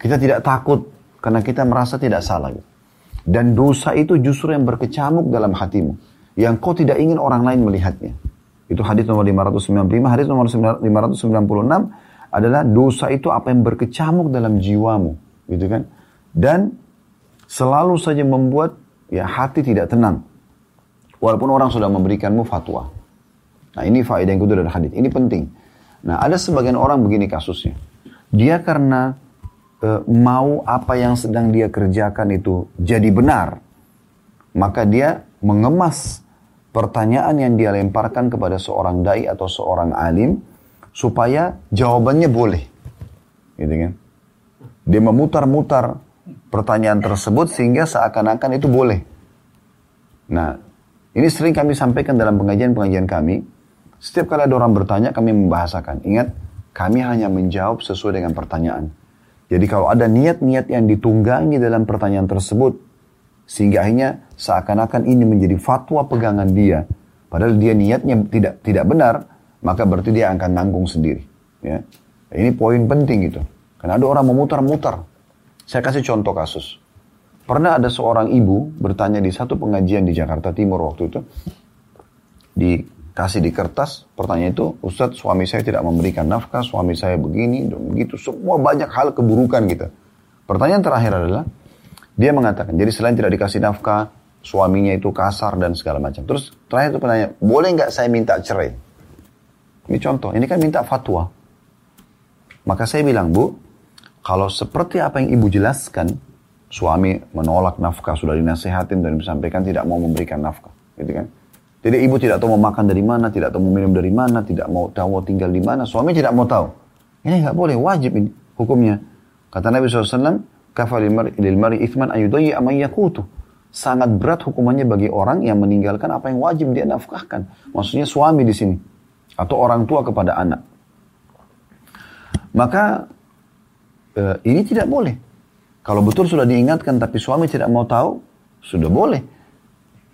Kita tidak takut karena kita merasa tidak salah. Dan dosa itu justru yang berkecamuk dalam hatimu. Yang kau tidak ingin orang lain melihatnya. Itu hadis nomor 595. Hadis nomor 596 adalah dosa itu apa yang berkecamuk dalam jiwamu. Gitu kan? Dan selalu saja membuat ya hati tidak tenang. Walaupun orang sudah memberikanmu fatwa. Nah ini faedah yang kedua dari hadis. Ini penting. Nah ada sebagian orang begini kasusnya. Dia karena e, mau apa yang sedang dia kerjakan itu jadi benar. Maka dia mengemas pertanyaan yang dia lemparkan kepada seorang dai atau seorang alim supaya jawabannya boleh. Gitu kan? Dia memutar-mutar pertanyaan tersebut sehingga seakan-akan itu boleh. Nah, ini sering kami sampaikan dalam pengajian-pengajian kami. Setiap kali ada orang bertanya, kami membahasakan. Ingat, kami hanya menjawab sesuai dengan pertanyaan. Jadi kalau ada niat-niat yang ditunggangi dalam pertanyaan tersebut, sehingga akhirnya seakan-akan ini menjadi fatwa pegangan dia, padahal dia niatnya tidak tidak benar, maka berarti dia akan nanggung sendiri. Ya. Ini poin penting itu. Karena ada orang memutar-mutar. Saya kasih contoh kasus. Pernah ada seorang ibu bertanya di satu pengajian di Jakarta Timur waktu itu. Dikasih di kertas, pertanyaan itu, Ustadz suami saya tidak memberikan nafkah, suami saya begini, dan begitu. Semua banyak hal keburukan gitu. Pertanyaan terakhir adalah, dia mengatakan, jadi selain tidak dikasih nafkah, suaminya itu kasar dan segala macam. Terus terakhir itu pertanyaan, boleh nggak saya minta cerai? Ini contoh, ini kan minta fatwa. Maka saya bilang, Bu, kalau seperti apa yang ibu jelaskan, suami menolak nafkah, sudah dinasehatin dan disampaikan tidak mau memberikan nafkah. Gitu kan? Jadi ibu tidak tahu mau makan dari mana, tidak tahu mau minum dari mana, tidak mau tahu tinggal di mana, suami tidak mau tahu. Ini nggak boleh, wajib ini hukumnya. Kata Nabi SAW, kafal lil mari ithman ayudayi yakutu. Sangat berat hukumannya bagi orang yang meninggalkan apa yang wajib dia nafkahkan. Maksudnya suami di sini. Atau orang tua kepada anak. Maka e, ini tidak boleh. Kalau betul sudah diingatkan tapi suami tidak mau tahu, sudah boleh.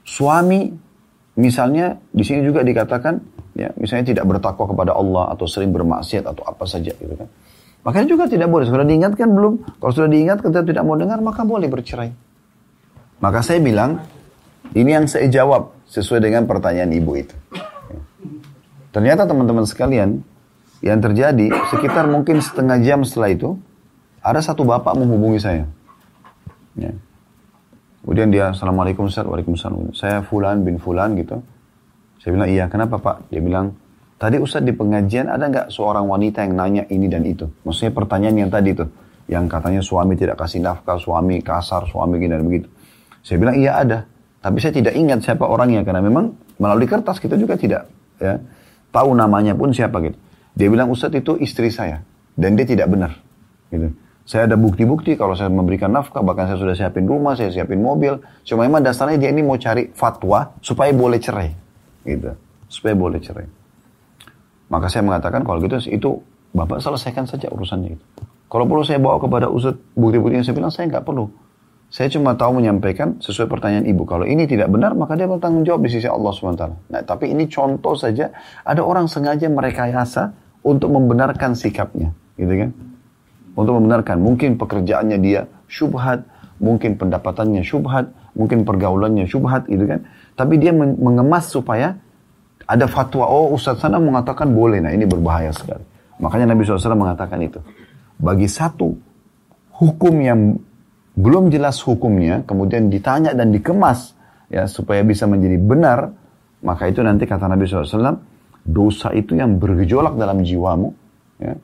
Suami misalnya di sini juga dikatakan ya misalnya tidak bertakwa kepada Allah atau sering bermaksiat atau apa saja gitu kan. Makanya juga tidak boleh. Sudah diingatkan belum? Kalau sudah diingatkan tetap tidak mau dengar maka boleh bercerai. Maka saya bilang ini yang saya jawab sesuai dengan pertanyaan ibu itu. Ternyata teman-teman sekalian yang terjadi sekitar mungkin setengah jam setelah itu ada satu bapak menghubungi saya. Ya. Kemudian dia, Assalamualaikum Ustaz, Waalaikumsalam. Saya Fulan bin Fulan gitu. Saya bilang, iya kenapa Pak? Dia bilang, tadi Ustaz di pengajian ada nggak seorang wanita yang nanya ini dan itu? Maksudnya pertanyaan yang tadi itu. Yang katanya suami tidak kasih nafkah, suami kasar, suami gini dan begitu. Saya bilang, iya ada. Tapi saya tidak ingat siapa orangnya. Karena memang melalui kertas kita juga tidak ya tahu namanya pun siapa gitu. Dia bilang, Ustaz itu istri saya. Dan dia tidak benar. Gitu. Saya ada bukti-bukti kalau saya memberikan nafkah, bahkan saya sudah siapin rumah, saya siapin mobil. Cuma memang dasarnya dia ini mau cari fatwa supaya boleh cerai. Gitu. Supaya boleh cerai. Maka saya mengatakan kalau gitu itu Bapak selesaikan saja urusannya itu. Kalau perlu saya bawa kepada Ustaz bukti-bukti yang saya bilang, saya nggak perlu. Saya cuma tahu menyampaikan sesuai pertanyaan ibu. Kalau ini tidak benar, maka dia bertanggung jawab di sisi Allah SWT. Nah, tapi ini contoh saja, ada orang sengaja merekayasa untuk membenarkan sikapnya. Gitu kan? Untuk membenarkan. Mungkin pekerjaannya dia syubhat, mungkin pendapatannya syubhat, mungkin pergaulannya syubhat, gitu kan? Tapi dia mengemas supaya ada fatwa, oh Ustaz sana mengatakan boleh. Nah, ini berbahaya sekali. Makanya Nabi SAW mengatakan itu. Bagi satu hukum yang belum jelas hukumnya, kemudian ditanya dan dikemas ya supaya bisa menjadi benar, maka itu nanti kata Nabi SAW, dosa itu yang bergejolak dalam jiwamu, ya,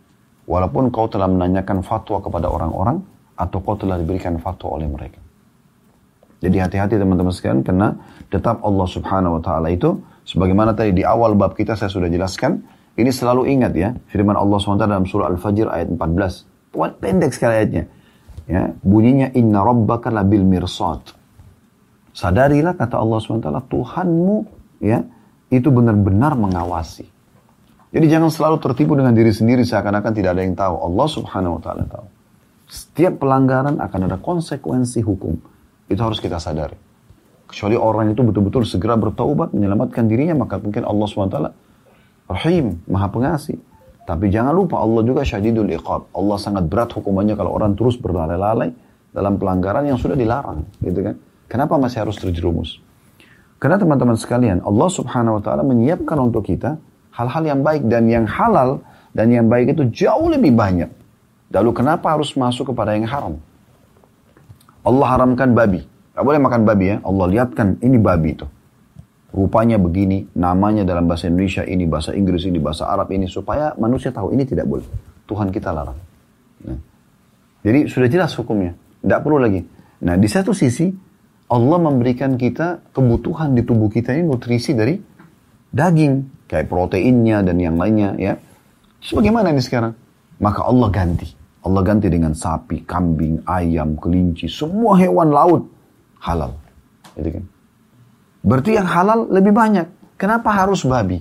walaupun kau telah menanyakan fatwa kepada orang-orang atau kau telah diberikan fatwa oleh mereka. Jadi hati-hati teman-teman sekalian karena tetap Allah Subhanahu wa taala itu sebagaimana tadi di awal bab kita saya sudah jelaskan, ini selalu ingat ya firman Allah SWT dalam surah Al-Fajr ayat 14. Pendek sekali ayatnya ya bunyinya inna rabbaka labil mirsad sadarilah kata Allah SWT Tuhanmu ya itu benar-benar mengawasi jadi jangan selalu tertipu dengan diri sendiri seakan-akan tidak ada yang tahu Allah Subhanahu wa taala tahu setiap pelanggaran akan ada konsekuensi hukum itu harus kita sadari kecuali orang itu betul-betul segera bertaubat menyelamatkan dirinya maka mungkin Allah SWT Rahim, Maha Pengasih tapi jangan lupa Allah juga syadidul iqab. Allah sangat berat hukumannya kalau orang terus berlalai-lalai dalam pelanggaran yang sudah dilarang, gitu kan? Kenapa masih harus terjerumus? Karena teman-teman sekalian, Allah Subhanahu wa taala menyiapkan untuk kita hal-hal yang baik dan yang halal dan yang baik itu jauh lebih banyak. Lalu kenapa harus masuk kepada yang haram? Allah haramkan babi. Gak boleh makan babi ya. Allah lihatkan ini babi itu rupanya begini, namanya dalam bahasa Indonesia ini, bahasa Inggris ini, bahasa Arab ini, supaya manusia tahu ini tidak boleh. Tuhan kita larang. Nah. Jadi sudah jelas hukumnya, tidak perlu lagi. Nah di satu sisi Allah memberikan kita kebutuhan di tubuh kita ini nutrisi dari daging, kayak proteinnya dan yang lainnya ya. Sebagaimana ini sekarang? Maka Allah ganti. Allah ganti dengan sapi, kambing, ayam, kelinci, semua hewan laut halal. Gitu kan? Berarti yang halal lebih banyak. Kenapa harus babi?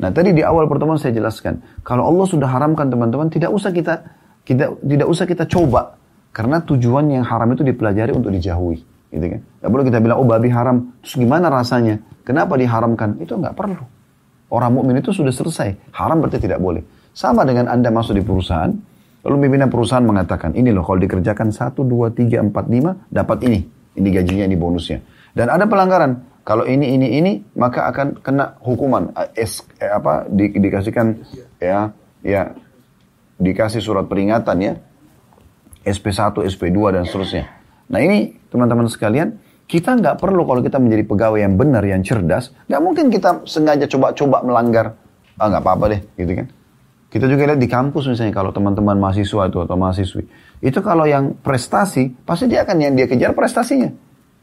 Nah tadi di awal pertemuan saya jelaskan, kalau Allah sudah haramkan teman-teman, tidak usah kita kita tidak usah kita coba karena tujuan yang haram itu dipelajari untuk dijauhi, gitu kan? Gak boleh kita bilang oh babi haram, terus gimana rasanya? Kenapa diharamkan? Itu nggak perlu. Orang mukmin itu sudah selesai. Haram berarti tidak boleh. Sama dengan anda masuk di perusahaan, lalu pimpinan perusahaan mengatakan ini loh kalau dikerjakan satu dua tiga empat lima dapat ini, ini gajinya, ini bonusnya. Dan ada pelanggaran, kalau ini ini ini maka akan kena hukuman es eh, apa di, dikasihkan ya ya dikasih surat peringatan ya SP1 SP2 dan seterusnya nah ini teman-teman sekalian kita nggak perlu kalau kita menjadi pegawai yang benar yang cerdas nggak mungkin kita sengaja coba-coba melanggar ah nggak apa-apa deh gitu kan kita juga lihat di kampus misalnya kalau teman-teman mahasiswa itu atau mahasiswi itu kalau yang prestasi pasti dia akan yang dia kejar prestasinya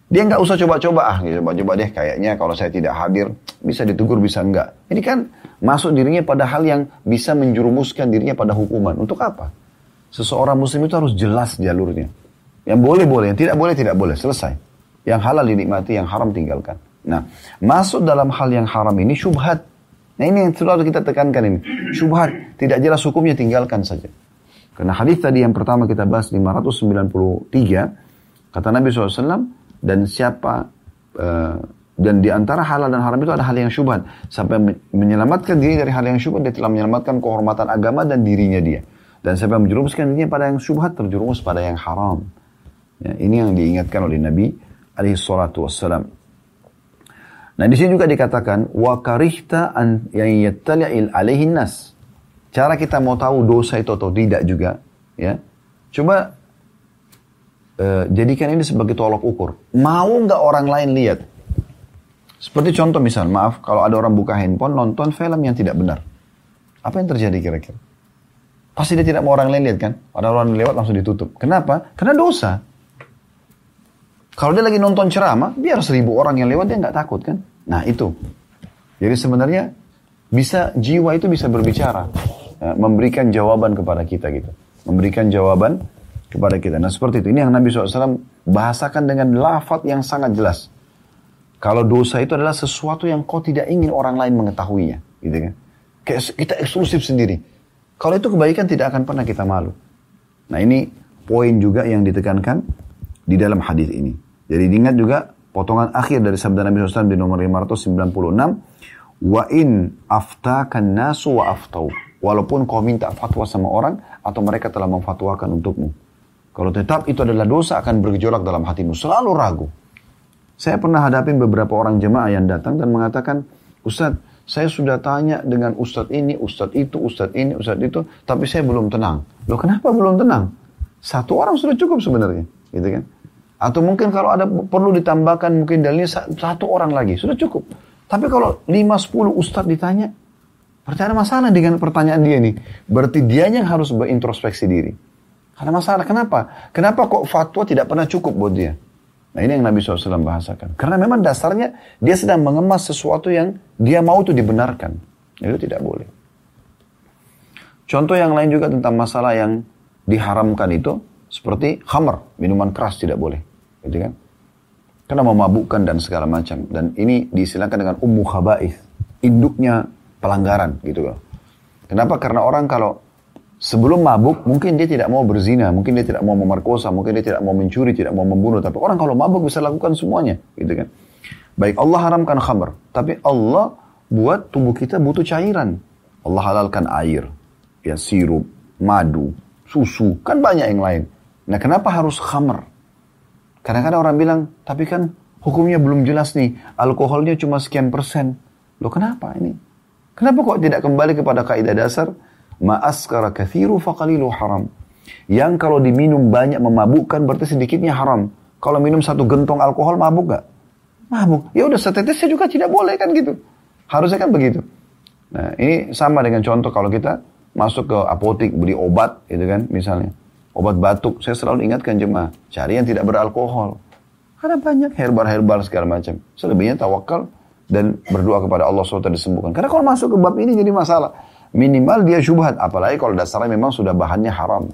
dia nggak usah coba-coba, ah coba-coba deh kayaknya kalau saya tidak hadir bisa ditegur bisa enggak. Ini kan masuk dirinya pada hal yang bisa menjurumuskan dirinya pada hukuman. Untuk apa? Seseorang muslim itu harus jelas jalurnya. Yang boleh boleh, yang tidak boleh tidak boleh, selesai. Yang halal dinikmati, yang haram tinggalkan. Nah, masuk dalam hal yang haram ini syubhat. Nah ini yang selalu kita tekankan ini. Syubhat, tidak jelas hukumnya tinggalkan saja. Karena hadis tadi yang pertama kita bahas 593, kata Nabi SAW, dan siapa uh, dan di antara halal dan haram itu ada hal yang syubhat sampai menyelamatkan diri dari hal yang syubhat dia telah menyelamatkan kehormatan agama dan dirinya dia dan sampai menjerumuskan dirinya pada yang syubhat terjerumus pada yang haram ya, ini yang diingatkan oleh Nabi alaihi salatu wassalam nah di sini juga dikatakan wa karihta an yang yattali'il alaihi nas cara kita mau tahu dosa itu atau tidak juga ya coba Eh, jadikan ini sebagai tolok ukur. Mau nggak orang lain lihat? Seperti contoh misal, maaf, kalau ada orang buka handphone, nonton film yang tidak benar. Apa yang terjadi kira-kira? Pasti dia tidak mau orang lain lihat kan? Ada orang lewat langsung ditutup. Kenapa? Karena dosa. Kalau dia lagi nonton ceramah, biar seribu orang yang lewat dia nggak takut kan? Nah itu. Jadi sebenarnya bisa jiwa itu bisa berbicara, ya, memberikan jawaban kepada kita gitu, memberikan jawaban kepada kita. Nah seperti itu. Ini yang Nabi SAW bahasakan dengan lafaz yang sangat jelas. Kalau dosa itu adalah sesuatu yang kau tidak ingin orang lain mengetahuinya. Gitu kan. Kita eksklusif sendiri. Kalau itu kebaikan tidak akan pernah kita malu. Nah ini poin juga yang ditekankan di dalam hadis ini. Jadi diingat juga potongan akhir dari sabda Nabi SAW di nomor 596. Wa in aftakan nasu wa aftau. Walaupun kau minta fatwa sama orang atau mereka telah memfatwakan untukmu. Kalau tetap itu adalah dosa akan bergejolak dalam hatimu. Selalu ragu. Saya pernah hadapin beberapa orang jemaah yang datang dan mengatakan, Ustadz, saya sudah tanya dengan ustadz ini, ustadz itu, ustadz ini, ustadz itu, tapi saya belum tenang. Loh kenapa belum tenang? Satu orang sudah cukup sebenarnya, gitu kan? Atau mungkin kalau ada perlu ditambahkan mungkin dalilnya satu orang lagi, sudah cukup. Tapi kalau lima sepuluh ustadz ditanya, berarti ada masalah dengan pertanyaan dia nih. Berarti dia yang harus berintrospeksi diri. Ada masalah, kenapa? Kenapa kok fatwa tidak pernah cukup buat dia? Nah ini yang Nabi SAW bahasakan. Karena memang dasarnya dia sedang mengemas sesuatu yang dia mau itu dibenarkan. Itu tidak boleh. Contoh yang lain juga tentang masalah yang diharamkan itu seperti khamar, minuman keras tidak boleh. Gitu kan? Karena memabukkan dan segala macam. Dan ini diistilahkan dengan ummu khaba'ith. Induknya pelanggaran gitu loh. Kenapa? Karena orang kalau Sebelum mabuk, mungkin dia tidak mau berzina, mungkin dia tidak mau memerkosa, mungkin dia tidak mau mencuri, tidak mau membunuh. Tapi orang kalau mabuk bisa lakukan semuanya, gitu kan. Baik Allah haramkan khamr, tapi Allah buat tubuh kita butuh cairan. Allah halalkan air, ya sirup, madu, susu, kan banyak yang lain. Nah kenapa harus khamr? Kadang-kadang orang bilang, tapi kan hukumnya belum jelas nih, alkoholnya cuma sekian persen. Loh kenapa ini? Kenapa kok tidak kembali kepada kaidah dasar? Ma'askara kathiru faqalilu haram. Yang kalau diminum banyak memabukkan berarti sedikitnya haram. Kalau minum satu gentong alkohol mabuk gak? Mabuk. Ya udah setetesnya juga tidak boleh kan gitu. Harusnya kan begitu. Nah ini sama dengan contoh kalau kita masuk ke apotik beli obat gitu kan misalnya. Obat batuk. Saya selalu ingatkan jemaah. Cari yang tidak beralkohol. Karena banyak herbal-herbal segala macam. Selebihnya tawakal dan berdoa kepada Allah SWT disembuhkan. Karena kalau masuk ke bab ini jadi masalah. Minimal dia syubhat, apalagi kalau dasarnya memang sudah bahannya haram.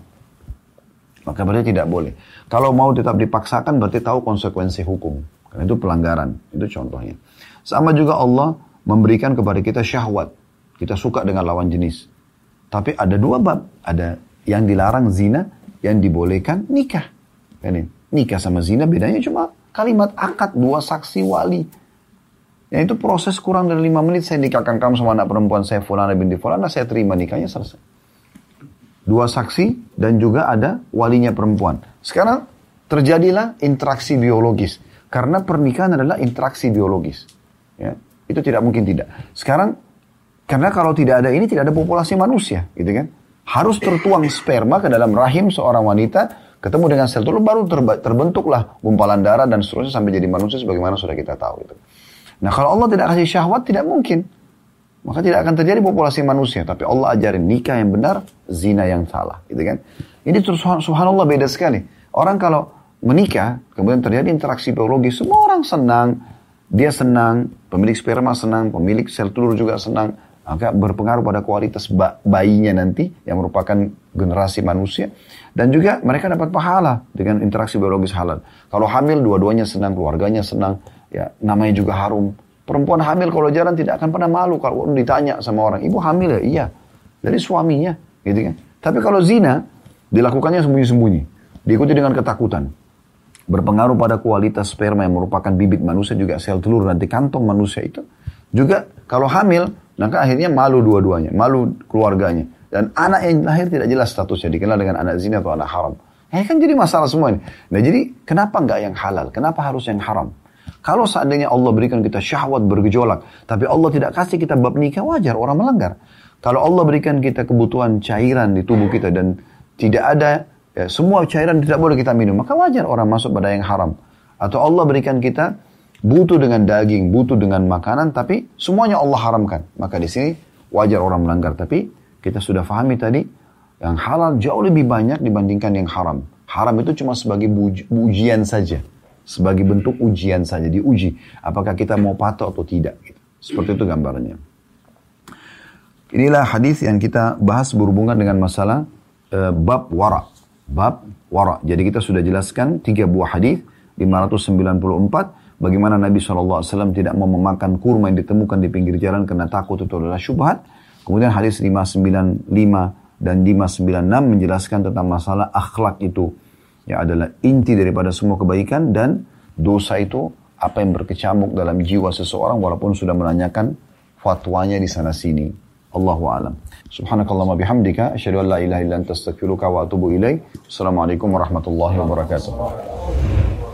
Maka berarti tidak boleh. Kalau mau tetap dipaksakan berarti tahu konsekuensi hukum. Karena itu pelanggaran. Itu contohnya. Sama juga Allah memberikan kepada kita syahwat. Kita suka dengan lawan jenis. Tapi ada dua bab. Ada yang dilarang zina, yang dibolehkan nikah. Kan nikah sama zina bedanya cuma kalimat akad dua saksi wali. Ya itu proses kurang dari lima menit saya nikahkan kamu sama anak perempuan saya Fulana binti Fulana, saya terima nikahnya selesai. Dua saksi dan juga ada walinya perempuan. Sekarang terjadilah interaksi biologis. Karena pernikahan adalah interaksi biologis. Ya, itu tidak mungkin tidak. Sekarang karena kalau tidak ada ini tidak ada populasi manusia, gitu kan? Harus tertuang sperma ke dalam rahim seorang wanita, ketemu dengan sel telur baru terbentuklah gumpalan darah dan seterusnya sampai jadi manusia sebagaimana sudah kita tahu itu. Nah kalau Allah tidak kasih syahwat tidak mungkin. Maka tidak akan terjadi populasi manusia. Tapi Allah ajarin nikah yang benar, zina yang salah. Gitu kan? Ini terus subhanallah beda sekali. Orang kalau menikah, kemudian terjadi interaksi biologi, semua orang senang. Dia senang, pemilik sperma senang, pemilik sel telur juga senang. Maka berpengaruh pada kualitas bayinya nanti yang merupakan generasi manusia. Dan juga mereka dapat pahala dengan interaksi biologis halal. Kalau hamil, dua-duanya senang, keluarganya senang ya namanya juga harum. Perempuan hamil kalau jalan tidak akan pernah malu kalau ditanya sama orang, ibu hamil ya? Iya. Dari suaminya, gitu kan. Tapi kalau zina, dilakukannya sembunyi-sembunyi. Diikuti dengan ketakutan. Berpengaruh pada kualitas sperma yang merupakan bibit manusia juga sel telur nanti kantong manusia itu. Juga kalau hamil, maka akhirnya malu dua-duanya. Malu keluarganya. Dan anak yang lahir tidak jelas statusnya. Dikenal dengan anak zina atau anak haram. Eh kan jadi masalah semua ini. Nah jadi kenapa nggak yang halal? Kenapa harus yang haram? Kalau seandainya Allah berikan kita syahwat bergejolak, tapi Allah tidak kasih kita bab nikah, wajar orang melanggar. Kalau Allah berikan kita kebutuhan cairan di tubuh kita dan tidak ada ya, semua cairan tidak boleh kita minum, maka wajar orang masuk pada yang haram. Atau Allah berikan kita butuh dengan daging, butuh dengan makanan, tapi semuanya Allah haramkan. Maka di sini wajar orang melanggar. Tapi kita sudah fahami tadi, yang halal jauh lebih banyak dibandingkan yang haram. Haram itu cuma sebagai ujian saja sebagai bentuk ujian saja diuji apakah kita mau patuh atau tidak gitu. seperti itu gambarnya inilah hadis yang kita bahas berhubungan dengan masalah uh, bab wara bab wara jadi kita sudah jelaskan tiga buah hadis 594 bagaimana Nabi SAW tidak mau memakan kurma yang ditemukan di pinggir jalan karena takut itu adalah syubhat kemudian hadis 595 dan Dimas 96 menjelaskan tentang masalah akhlak itu ya adalah inti daripada semua kebaikan dan dosa itu apa yang berkecamuk dalam jiwa seseorang walaupun sudah menanyakan fatwanya di sana sini. Allahu a'lam. Subhanakallahumma bihamdika asyhadu an la ilaha illa anta wa atubu ilaik. Assalamualaikum warahmatullahi wabarakatuh.